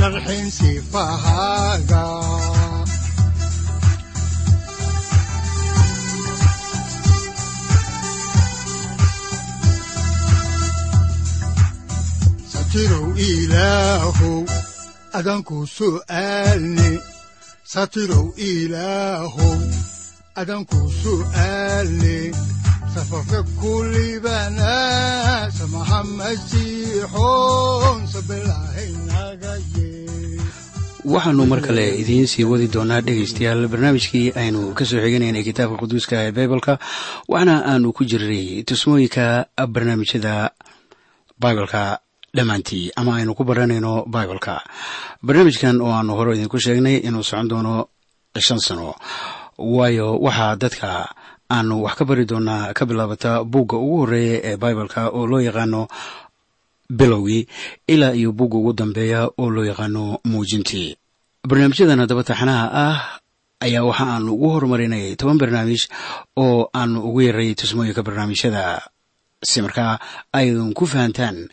sharxin sifahaaga satirow ilaahow adanku su'aalne satirow ilaahow adanku su'aalne safarka kulibana samaha masiixoon sabilahaynaga waxaannu mar kale idiin sii wadi doonaa dhegaystayaal barnaamijkii aynu ka soo xiganaynay kitaabka quduuska ee baibalka waxaana aanu ku jiray tusmooyinka barnaamijyada baibalka dhammaantii ama aynu ku baranayno baibalka barnaamijkan oo aanu hore idinku sheegnay inuu socon doono shan sano. Waayo waxaa dadka aanu wax ka bari doonaa ka bilaabata buugga ugu horreeya ee baibalka oo loo yaqaano bilowgii ilaa iyo buugga ugu dambeeya oo loo yaqaano muujintii barnaamijyadan haddaba taxanaha ah ayaa waxa aanu ugu horumarinay toban barnaamij oo aanu ugu yaray tusmooyinka barnaamijyada. Si markaa aydan ku fahantaan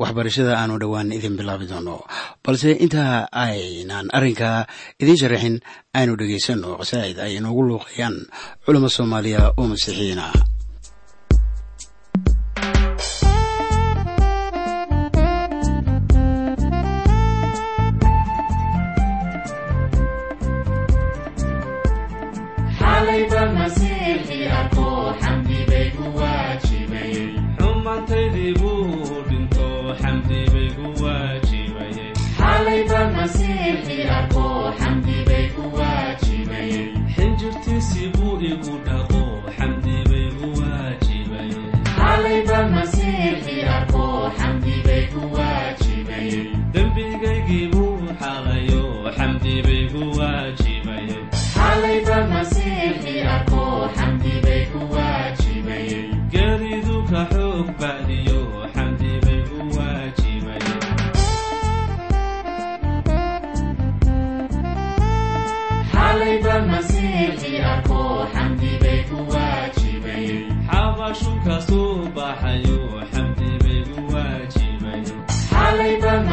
waxbarashada aanu dhowaan idin bilaabi doono. Balse intaa aynan arrinkaa idiin sharaxin aynu dhegaysanno. Qasaa'id ay inoogu luuqayaan culamo soomaaliya oo masiixiyiin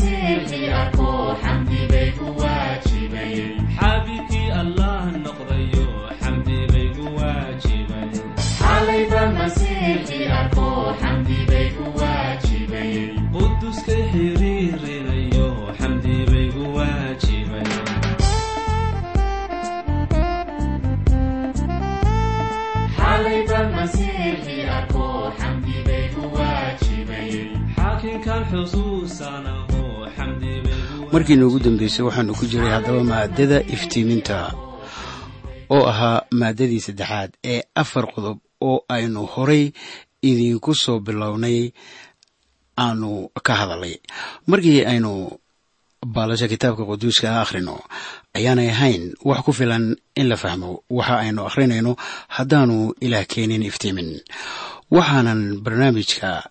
xalayba bay ku markiina ugu dambeysay waxaanu ku jiray haddaba maadada iftiiminta oo ahaa maadadii saddexaad ee afar qodob oo aynu horay idinku soo bilownay aanu ka hadalay. Markii aynu baalasha kitaabka quduuska a akhrino ayaanay ahayn wax ku filan in la fahmo. Waxa aynu akhrinayno haddaanu ilaah keenin iftiimin. Waxaanan barnaamijka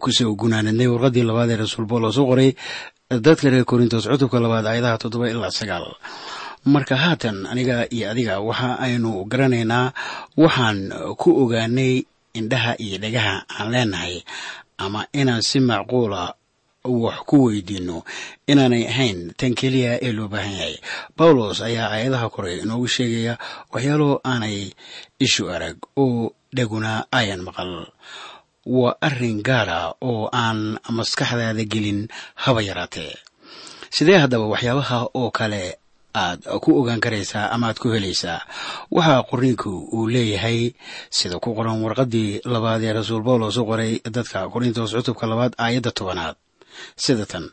ku soo gunaanadnay warqadii labaad ee rasuul boolos u qoray dadka reer korintos cutubka labaad aayadaha toddoba ilaa sagaal. Marka haatan aniga iyo adiga waxa aynu garanaynaa waxaan ku ogaanay indhaha iyo dhegaha aan leenahay ama inaan si macquula wax ku weydiino inaanay ahayn tan keliya ee loo baahan yahay. Bawlos ayaa aayadaha kore inoogu sheegaya waxyaalo aanay ishu arag oo dheguna ayan maqal waa arrin gaara oo aan maskaxdaada gelin haba yaraatee sidee haddaba waxyaabaha oo kale aad ku ogaan karaysaa ama aad ku helaysaa? Waxaa qorniinku uu leeyahay sida ku qoran warqaddii labaad ee rasuul bawlos u qoray dadka korintos cutubka labaad aayadda tobanaad. Sida tan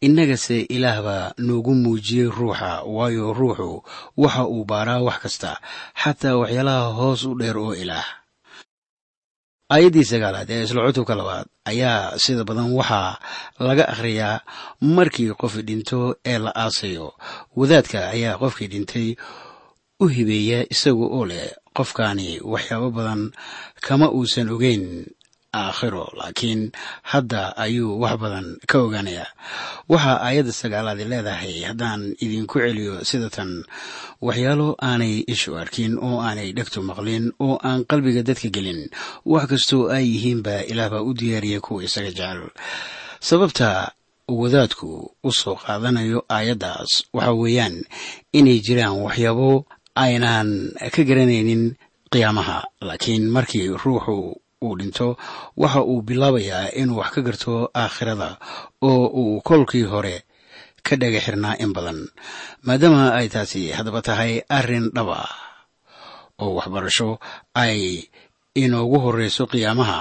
innagase ilaah baa noogu muujiyey ruuxa waayo ruuxu waxa uu baaraa wax kasta xataa waxyaalaha hoos u dheer oo ilaah aayaddii sagaalaad ee isla cutubka labaad ayaa sida badan waxaa laga akhriyaa markii qof dhinto ee la aasayo. Wadaadka ayaa qofkii dhintay u hibeeya isaga oo leh qofkaani waxyaabo badan kama uusan ogeyn aakhiro laakiin hadda ayuu wax badan ka ogaanayaa. Waxaa aayadda sagaalaadi leedahay haddaan idinku celiyo sida tan waxyaalo aanay ishu arkin oo aanay dhegtu maqlin oo aan qalbiga dadka gelin wax kastoo ay yihiinba ilaah baa u diyaariyay kuwa isaga jecel. Sababta wadaadku u soo qaadanayo aayaddaas waxa weeyaan inay jiraan waxyaabo aynaan ka garanaynin qiyaamaha laakiin markii ruuxu uu dhinto waxa uu bilaabayaa inuu wax ka garto aakhirada oo uu kolkii hore ka dhaga xirnaa in badan. Maadaama ay taasi haddaba tahay arrin dhaba oo waxbarasho ay inoogu horreyso qiyaamaha.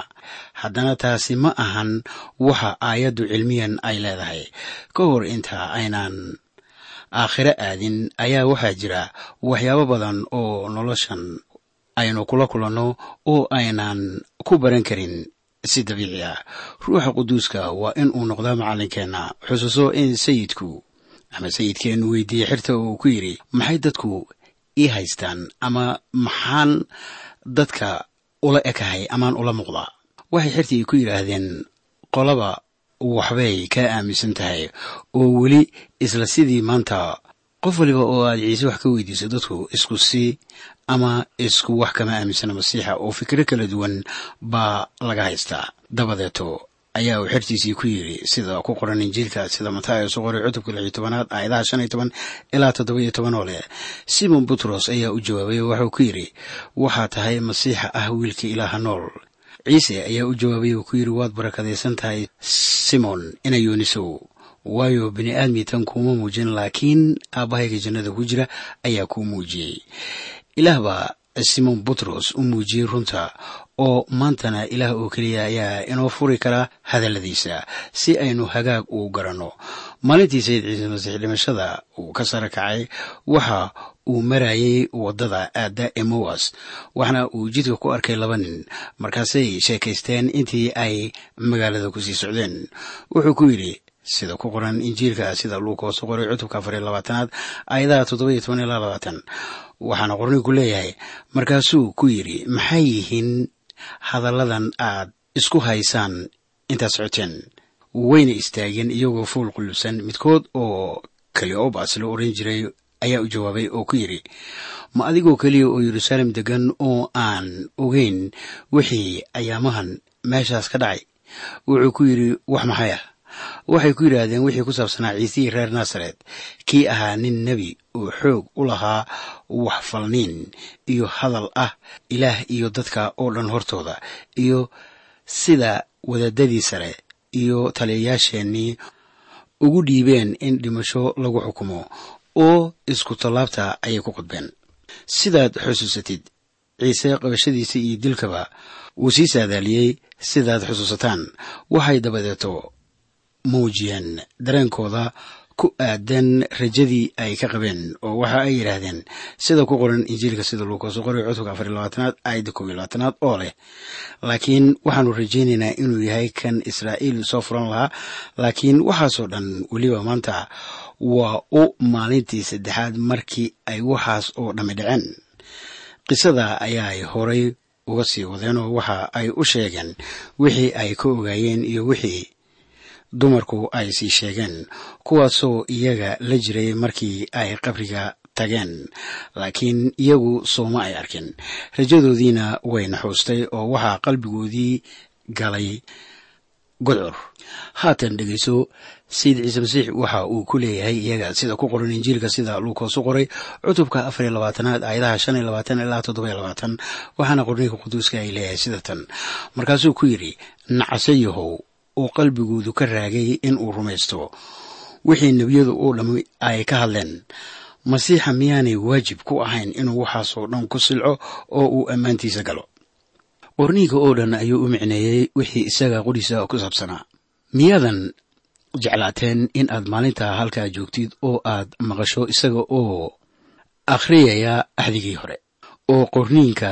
Haddana taasi ma ahan waxa aayaddu cilmiyan ay leedahay. Ka hor inta aynaan aakhiro aadin ayaa waxaa jira waxyaabo badan oo noloshan aynu kula kulanno oo aynaan ku baran karin si dabiici ah. Ruuxa quduuska waa in uu noqdaa macallinkeenna xusuuso in sayidku ama sayidkeennu weydiiyey xirta uu ku yidhi maxay dadku ii haystaan ama maxaan dadka ula ekahay amaan ula muuqdaa waxay xirtii ku yidhaahdeen qolaba waxbay kaa aaminsan tahay oo weli isla sidii maanta qof waliba oo aad ciise wax ka weydiiso dadku isku si ama isku wax kama aaminsana masiixa oo fikro kala duwan baa laga haystaa. Dabadeeto ayaa uu xertiisii ku yidhi sida ku qoran injiilka sida mataayo su qoray cutubka lix tobanaad aayadaha shan iyo toban ilaa toddoba iyo toban oo leh. Simon butros ayaa u jawaabay oo waxuu ku yidhi waxaa tahay masiixa ah wiilka ilaaha nool. Ciise ayaa u jawaabay oo ku yidhi waad barakadaysan tahay simon inayoonisow waayo bini aadmi tan kuuma muujin laakiin aabbahayga jannada ku jira ayaa kuu muujiyey ilaah baa simon butros u muujiyey runta oo maantana ilaah oo keliya ayaa inoo furi kara hadalladiisa si aynu hagaag uu garanno. Maalintii sayid ciise masiix dhimashada uu ka sara kacay waxa uu marayay waddada aadda emowas waxna uu jidka ku arkay laba nin markaasay sheekaysteen intii ay magaalada ku sii socdeen. Wuxuu ku yidhi sida ku qoran injiilka sida luukoosu qoray cutubka afar iyo labaatanaad aayadaha toddoba-iyo toban ilaa labaatan waxaana qornigu leeyahay. Markaasuu ku yidhi maxay yihiin hadalladan aad isku haysaan intaad socoteen? Wayna istaageen iyagoo fuul qulubsan midkood oo kaliobas la oran jiray ayaa u jawaabay oo ku yidhi ma adigoo keliya oo yeruusaalem degan oo aan ogeyn wixii ayaamahan meeshaas ka dhacay? Wuxuu ku yidhi wax maxay ah waxay ku yidhaahdeen wixii ku saabsanaa ciisihii reer nasaret kii ahaa nin nebi oo xoog u lahaa wax falniin iyo hadal ah ilaah iyo dadka oo dhan hortooda iyo sida wadaadadii sare iyo taliyayaasheenii ugu dhiibeen in dhimasho lagu xukumo oo isku tallaabta ayay ku qudbeen. Sidaad xusuusatid ciise qabashadiisa iyo dilkaba wuu sii saadaaliyey sidaad xusuusataan. Waxay dabadeeto muujiyeen dareenkooda ku aadan rajadii ay ka qabeen oo waxa ay yidhaahdeen. Sida ku qoran injiilka sida luukoosu qoray cutubka afar iyo labaatanaad aayadda kob iyo labaatanaad oo leh. Laakiin waxaanu rajaynaynaa inuu yahay kan israa'iil soo furan lahaa. Laakiin waxaasoo dhan weliba maanta waa u maalintii saddexaad markii ay waxaas oo dhammi dhaceen. Qisada ayaay horay uga sii wadeen oo waxa ay u sheegeen wixii ay ka ogaayeen iyo wixii dumarku ay sii sheegeen kuwaasoo iyaga la jiray markii ay qabriga tageen. Laakiin iyagu sooma ay arkin. Rajadoodiina way naxuustay oo waxaa qalbigoodii galay godcur haatan dhegayso sayid ciise masiix waxa uu ku leeyahay iyaga sida ku qoran injiilka sida luukoosu qoray cutubka afar iyo labaatanaad aayadaha shan iyo labaatan ilaa toddoba iyo labaatan waxaana qorniinka quduuska ay leeyahay sida tan. Markaasuu ku yidhi nacasayahow uu qalbigoodu ka raagay in uu rumaysto. Wixii nebiyadu oo dhammi ay ka hadleen masiixa miyaanay waajib ku ahayn inuu waxaasoo dhan ku silco oo uu ammaantiisa galo. Qorniinka oo dhan ayuu u micneeyey wixii isaga qudhiisa ku saabsanaa. Miyaadan jeclaateen in aad maalintaa halkaa joogtid oo aad maqasho isaga oo akhriyaya axdigii hore oo qorniinka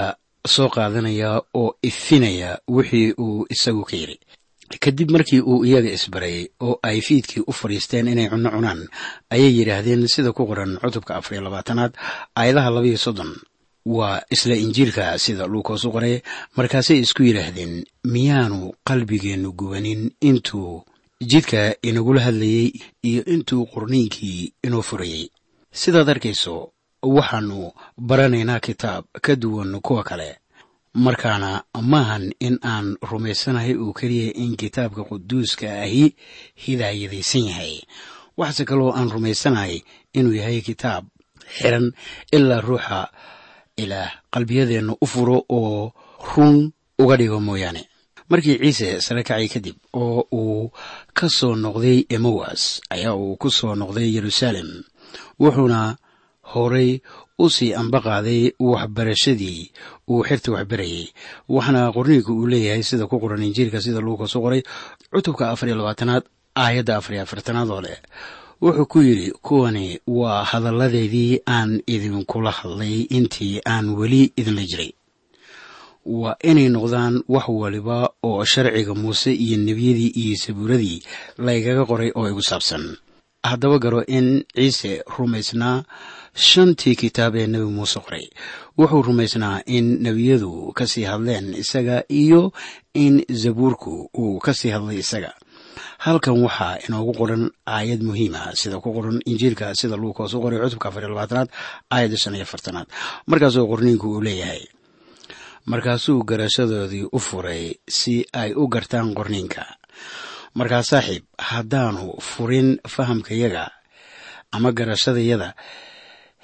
soo qaadanaya oo ifinaya wixii uu isagu ka yidhi kadib markii uu iyaga isbarayay oo ay fiidkii u fadhiisteen inay cunno cunaan ayay yidhaahdeen sida ku qoran cutubka afar iyo labaatanaad aayadaha labaiyo soddon. Waa isla injiilka sida luukoosu qoray markaasay isku yidhaahdeen miyaanu qalbigeennu gubanin intuu jidka inagula hadlayey iyo intuu qorniinkii inoo furayey sidaad arkayso waxaannu baranaynaa kitaab ka duwan kuwa kale markaana maahan in aan rumaysanahay oo keliya in kitaabka quduuska ahi hidaayadaysan yahay. Waxaase kaloo aan rumaysanahay inuu yahay kitaab xiran ilaa ruuxa ilaah qalbiyadeenna u furo oo run uga dhigo mooyaane. Markii ciise sare kacay kadib oo uu ka soo noqday emowas ayaa uu ku soo noqday yeruusaalem wuxuuna horay u sii ambaqaaday waxbarashadii uu xirta waxbarayay. Waxaana qorniinka uu leeyahay sida ku qoran injiilka sida luukasu qoray cutubka afar iyo labaatanaad aayadda afar iyo afartanaad oo leh. Wuxuu ku yidhi kuwani waa hadalladeedii aan idinkula hadlay intii aan weli idinla jiray. Waa inay noqdaan wax waliba oo sharciga muuse iyo nebiyadii iyo sabuuradii laygaga qoray oo igu saabsan haddaba garo in ciise rumaysnaa shantii kitaab ee nebi muuse qoray. Wuxuu rumaysnaa in nebiyadu ka sii hadleen isaga iyo in zabuurku uu ka sii hadlay isaga. Halkan waxaa inoogu qoran aayad muhiima sida ku qoran injiilka sida luukaos u qoray cutubka afar iyo labaatanaad aayadda shan iyo afartanaad. Markaasoo qorniinku uu leeyahay markaasuu garashadoodii u furay si ay u gartaan qorniinka markaa saaxiib haddaanu furin fahamkayaga ama garashadayada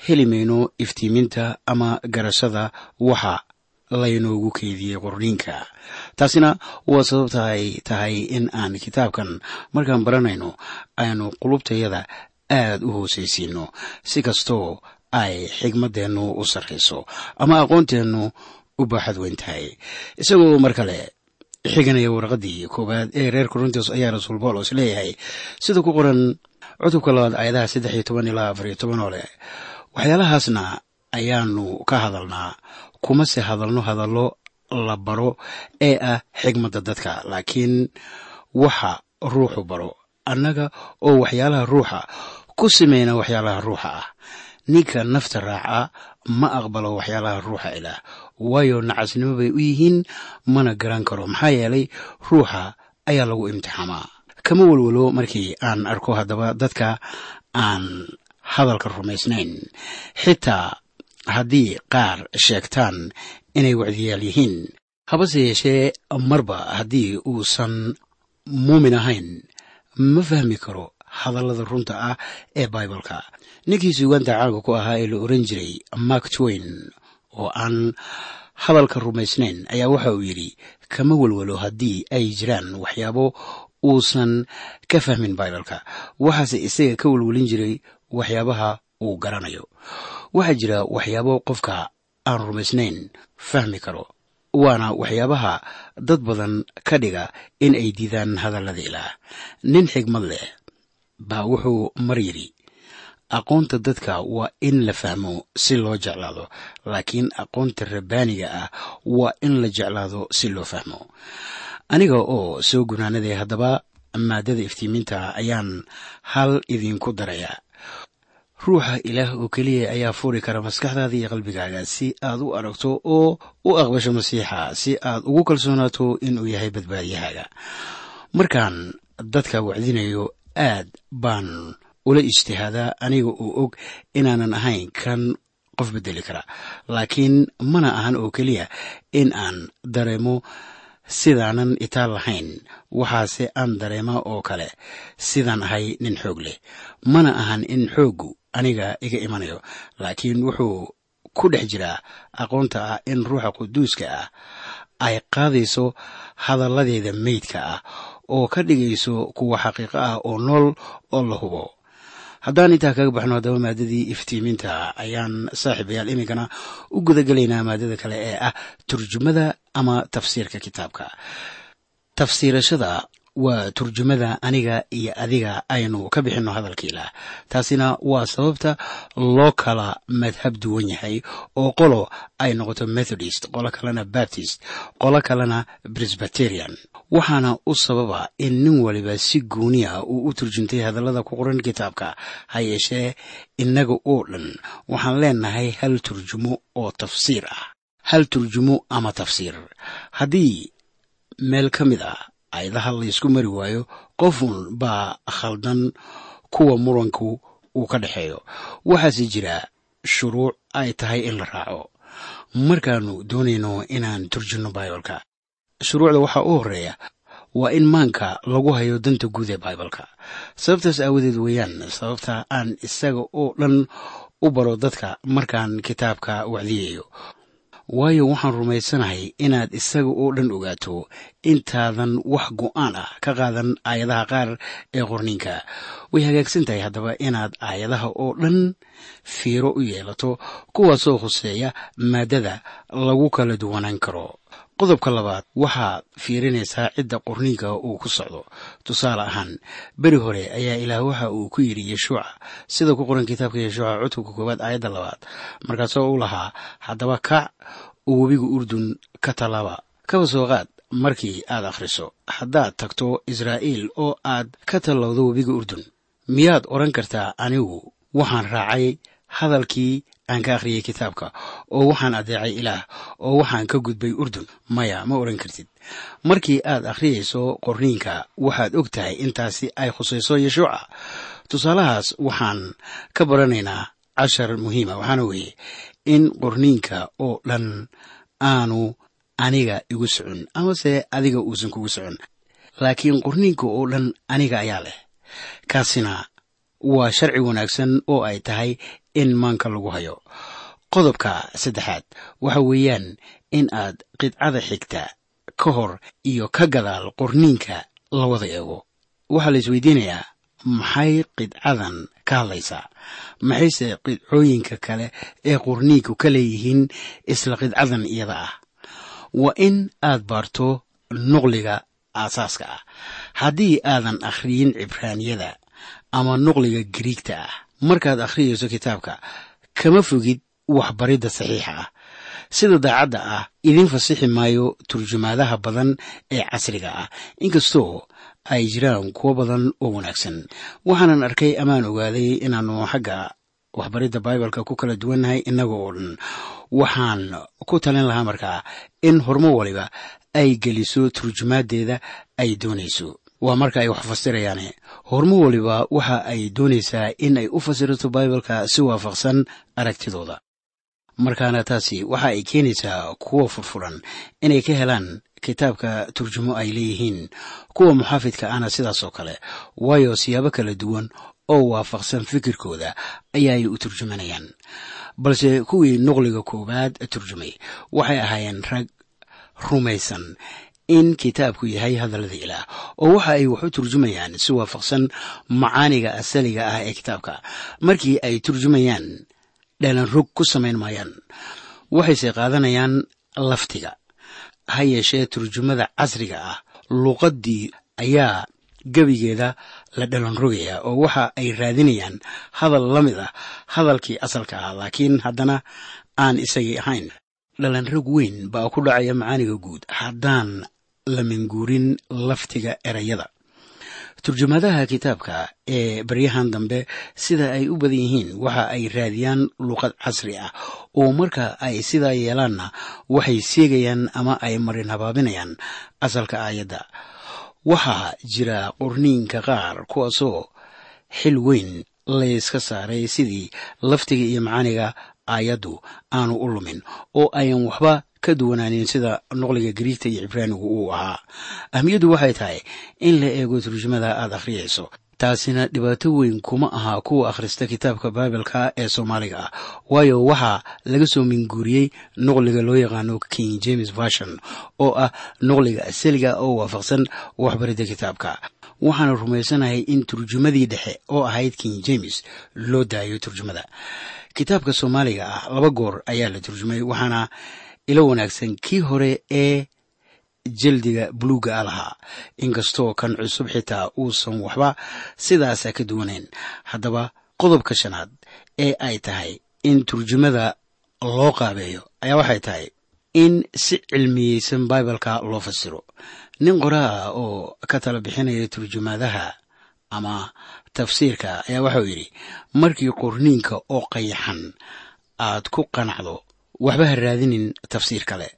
heli mayno iftiiminta ama garashada waxa laynoogu keediyey qorniinka taasina waa sababta ay tahay in aan kitaabkan markaan baranayno aynu qulubtayada aad u hoosaysiino si kastoo ay xigmaddeennu u sarrayso ama aqoonteennu u baaxad weyn tahay. Isagoo mar kale xiganaya warqaddii koowaad ee reer korintos ayaa rasuul boolos leeyahay. Sida ku qoran cutubka labaad aayadaha saddex iyo toban ilaa afar iyo toban oo leh waxyaalahaasna ayaanu ka hadalnaa kumase hadalno hadallo la baro ee ah xigmadda dadka laakiin waxa ruuxu baro annaga oo waxyaalaha ruuxa ku samayna waxyaalaha ruuxa ah. Ninka nafta raaca ma aqbalo waxyaalaha ruuxa ilaah. Waayo nacasnimo bay u yihiin mana garan karo. Maxaa yeelay ruuxa ayaa lagu imtixaamaa. Kama welwelo markii aan arko haddaba dadka aan hadalka rumaysnayn. Xitaa haddii qaar sheegtaan inay wacdiyaal yihiin habase yeeshee marba haddii uusan muumin ahayn ma fahmi karo hadallada runta ah ee baibalka ninkii suugaanta caanka ku ahaa ee la oran jiray mark twain oo aan hadalka rumaysnayn ayaa waxa uu yidhi kama welwelo haddii ay jiraan waxyaabo uusan ka fahmin baibalka. Waxaase isaga ka welwelin jiray waxyaabaha uu garanayo. Waxaa jira waxyaabo qofka aan rumaysnayn fahmi karo waana waxyaabaha dad badan ka dhiga in ay diidaan hadallada ilaah. Nin xigmad leh baa wuxuu mar yidhi aqoonta dadka waa in la fahmo si loo jeclaado laakiin aqoonta rabbaaniga ah waa in la jeclaado si loo fahmo. Aniga oo soo gunaanaday haddaba maadada iftiiminta ayaan hal idinku darayaa ruuxa ilaah oo keliya ayaa furi kara maskaxdaada iyo qalbigaaga si aad u aragto oo u aqbasho masiixa si aad ugu kalsoonaato inuu yahay badbaadiyahaaga. Markaan dadka wacdinayo aad baan ula ijtihaadaa aniga oo og inaanan ahayn kan qof bedeli kara. Laakiin mana ahan oo keliya in aan dareemo sidaanan itaal lahayn. Waxaase aan dareema oo kale sidaan ahay nin xoog leh. Mana ahan in xooggu aniga iga imanayo. Laakiin wuxuu ku dhex jiraa aqoonta ah in ruuxa quduuska ah ay qaadayso hadalladeeda meydka ah oo ka dhigayso kuwa xaqiiqo ah oo nool oo la hubo haddaan intaa kaga baxno haddaba maadadii iftiiminta ayaan saaxiibayaal iminkana u gudagelaynaa maadada kale ee ah turjumada ama tafsiirka kitaabka. Tafsiirashada waa turjumada aniga iyo adiga aynu ka bixinno hadalka ilaah. Taasina waa sababta loo kala madhab duwan yahay oo qolo ay noqoto methodist qolo kalena baptist qolo kalena presbyterian. Waxaana u sababa in nin waliba si gooniya uu u turjumtay hadallada ku qoran kitaabka ha yeeshee innaga oo dhan. Waxaan leenahay hal turjumo oo tafsiir ah hal turjumo ama tafsiir. Haddii meel ka mid ah ayadaha laysku mari waayo qofun baa khaldan kuwa muranku uu ka dhexeeyo waxaase jira shuruuc ay tahay in la raaco. Markaannu doonayno inaan turjunno baibalka shuruucda waxaa u horreeya waa in maanka lagu hayo danta guud ee baibalka sababtaas aawadeed weeyaan sababta aan isaga oo dhan u baro dadka markaan kitaabka wacdiyayo waayo waxaan rumaysanahay inaad isaga oo dhan ogaato intaadan wax go'aan ah ka qaadan aayadaha qaar ee qorniinka. Way hagaagsan tahay haddaba inaad aayadaha oo dhan fiiro u yeelato kuwaasoo khuseeya maaddada lagu kala duwanaan karo qodobka labaad waxaad fiirinaysaa cidda qorniinka uu ku socdo. Tusaale ahaan beri hore ayaa ilaah waxa uu ku yidhi yeshuuca sida ku qoran kitaabka yeshuuca cutubka koowaad aayadda labaad. Markaasoo u lahaa haddaba kac uu webiga urdun ka tallaaba kaba soo qaad markii aad akhriso. Haddaad tagto israa'iil oo aad ka tallowdo webiga urdun miyaad odhan kartaa anigu waxaan raacay hadalkii aan ka akhriyey kitaabka. Oo waxaan adeecay ilaah. Oo waxaan ka gudbay urdun. Maya ma odhan kartid. Markii aad akhriyayso qorniinka waxaad og tahay intaasi ay khusayso yeshuuca. Tusaalahaas waxaan ka baranaynaa cashar muhiima. Waxaana weeye in qorniinka oo dhan aanu aniga igu socon amase adiga uusan kugu socon. Laakiin qorniinka oo dhan aniga ayaa leh. Kaasina waa sharci wanaagsan oo ay tahay in maanka lagu hayo. Qodobka saddexaad waxa weeyaan in aad qidcada xigta ka hor iyo ka gadaal qorniinka la wada eego. Waxaa la isweydiinayaa maxay qidcadan ka hadlaysaa? Maxayse qidcooyinka kale ee qorniinku ka leeyihiin isla qidcadan iyada ah? Waa in aad baarto nuqliga aasaaska ah. Haddii aadan akhriyin cibraaniyada ama nuqliga gariigta ah markaad akhriyayso kitaabka kama fogid waxbaridda saxiixa ah. Sida daacadda ah idiin fasixi maayo turjumaadaha badan ee casriga ah. Inkastoo ay jiraan kuwo badan oo wanaagsan. Waxaanan arkay amaan ogaaday inaannu xagga waxbaridda baibalka ku kala duwannahay innaga oo dhan. Waxaan ku talin lahaa markaa in hormo waliba ay geliso turjumaadeeda ay doonayso waa marka ay wax fasirayaane hormo waliba waxa ay doonaysaa in ay u fasirato baibalka si waafaqsan aragtidooda. Markaana taasi waxa ay keenaysaa kuwa furfuran inay ka helaan kitaabka turjumo ay leeyihiin kuwa muxaafidka ahna sidaas oo kale. Waayo siyaabo kala duwan oo waafaqsan fikirkooda ayaay u turjumanayaan. Balse kuwii nuqliga koowaad turjumay waxay ahaayeen rag rumaysan in kitaabku yahay hadallada ilaah oo waxa ay wax turjumayaan si waafaqsan macaaniga asaliga ah ee kitaabka. Markii ay turjumayaan dhalan rog ku samayn maayaan. Waxayse qaadanayaan laftiga. Ha yeeshee turjumada casriga ah luuqaddii ayaa gebigeeda la dhalan rogaya oo waxa ay raadinayaan hadal la mid ah hadalkii asalka ah laakiin haddana aan isagii ahayn dhalan rog weyn baa ku dhacaya macaaniga guud haddaan la minguurin laftiga erayada. Turjumadaha kitaabka ee baryahan dambe sida ay u badan yihiin waxa ay raadiyaan luuqad casri ah oo marka ay sidaa yeelaanna waxay seegayaan ama ay marin habaabinayaan asalka aayadda. Waxaa jira qorniinka qaar kuwaasoo xil weyn layska saaray sidii laftiga iyo macaaniga aayaddu aanu u lumin oo ayan waxba ka duwanaanin sida noqliga gariigta iyo cibraanigu uu ahaa. Ahmiyaddu waxay tahay in la eego turjumada aad akhriyayso taasina dhibaato weyn kuma aha kuwa akhrista kitaabka baibalka ee soomaaliga ah. Waayo waxaa laga soo minguuriyey noqliga loo yaqaano king james version oo ah noqliga asaliga oo waafaqsan waxbaridda kitaabka. Waxaana rumaysanahay in turjumadii dhexe oo ahayd king james loo daayo turjumada kitaabka soomaaliga ah laba goor ayaa la turjumay waxaana ilo wanaagsan kii hore ee jeldiga buluugga a lahaa inkastoo kan cusub xitaa uusan waxba sidaasa ka duwanayn haddaba qodobka shanaad ee ay tahay in turjumada loo qaabeeyo ayaa waxay tahay in si cilmiyeysan baibalka loo fasiro nin qoraa oo ka tala bixinaya turjumadaha ama tafsiirka ayaa waxau yidhi markii qorniinka oo qayaxan aad ku qanacdo waxba ha raadinin tafsiir kale.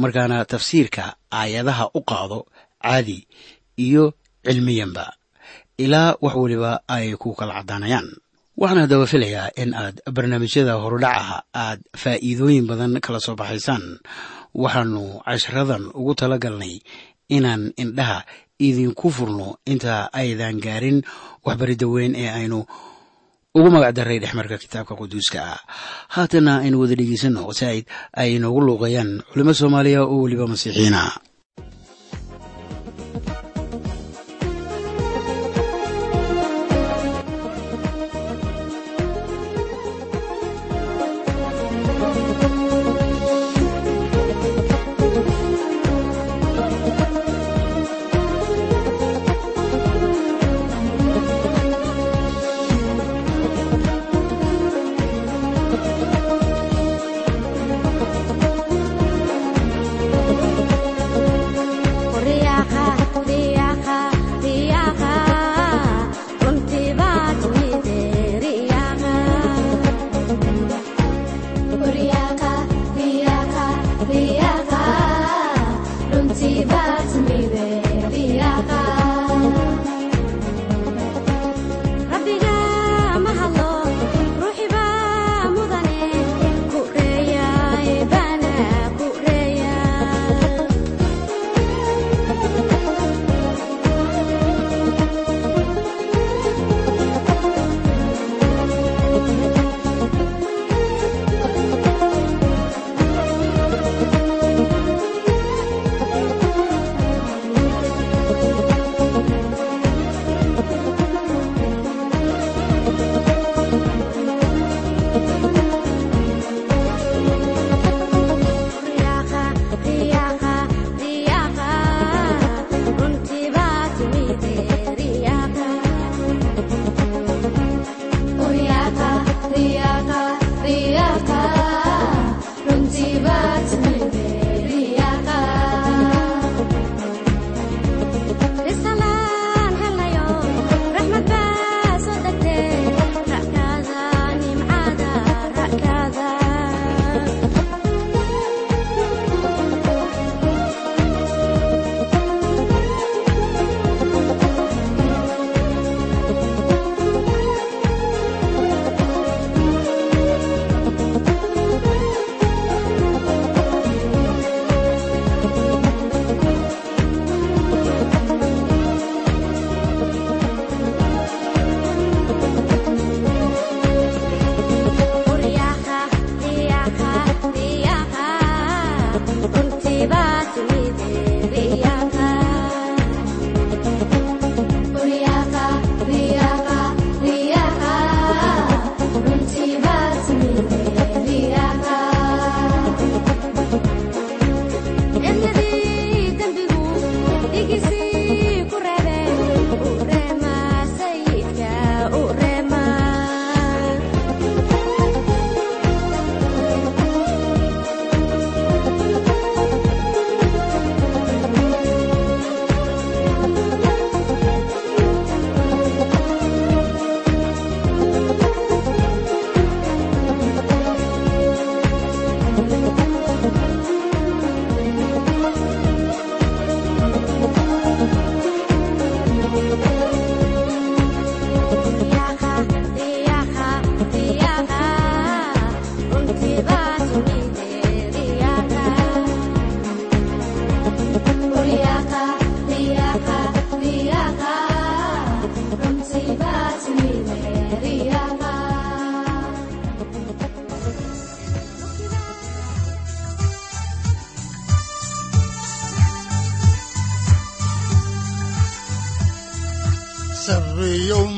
Markaana tafsiirka aayadaha u qaado caadi iyo cilmiyanba ilaa wax weliba ay ku kala caddaanayaan. Waxaan haddaba filayaa in aad barnaamijyada horudhacaha aad faa'iidooyin badan kala soo baxaysaan. Waxaanu casharadan ugu tala galnay inaan indhaha idinku furno inta aydan gaarin waxbaridda weyn ee aynu ugu magac daray dhexmarka kitaabka quduuska ah. Haatana aynu wada dhegeysanno wasaa'id ay inoogu luuqayaan culimo soomaaliya oo weliba masiixiina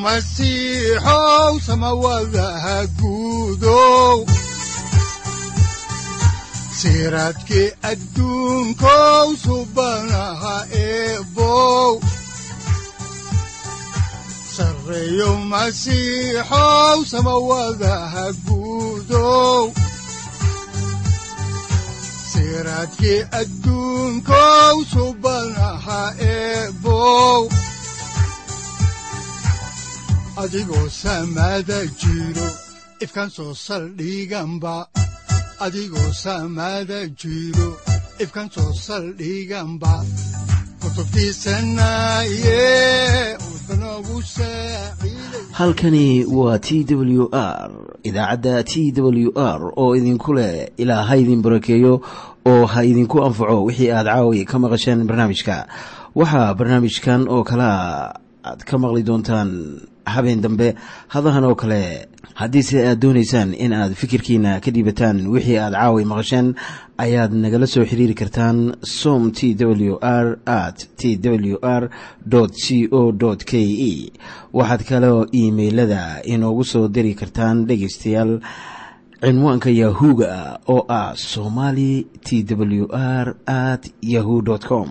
masiixow samawadaha guudow. Siraadkii adduunkow subanaha eebow. Sarreyow masiixow samawadaha guudow. Siraadkii adduunkow subanaha eebow adigoo samada jiro ifkan soo saldhiganba adigoo samada jiro ifkan soo saldhiganba halkani waa t w r idaacadda t w r oo idinku leh ilaa ha idin barakeeyo oo ha idinku anfaco wixii aad caawi ka maqasheen barnaamijka. Waxaa barnaamijkan oo kalea aad ka maqli doontaan habeen dambe. Hadahan oo kale haddiise aad doonaysaan in aad fikirkiina ka dhiibataan wixii aad caawi maqasheen ayaad nagala soo xiriiri kartaan som t w r at t w r c o k e waxaad kaloo iimailada inoogu soo diri kartaan dhegaystayaal cinwaanka yahu-ga oo ah somali t w r at yahu com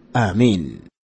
aamiin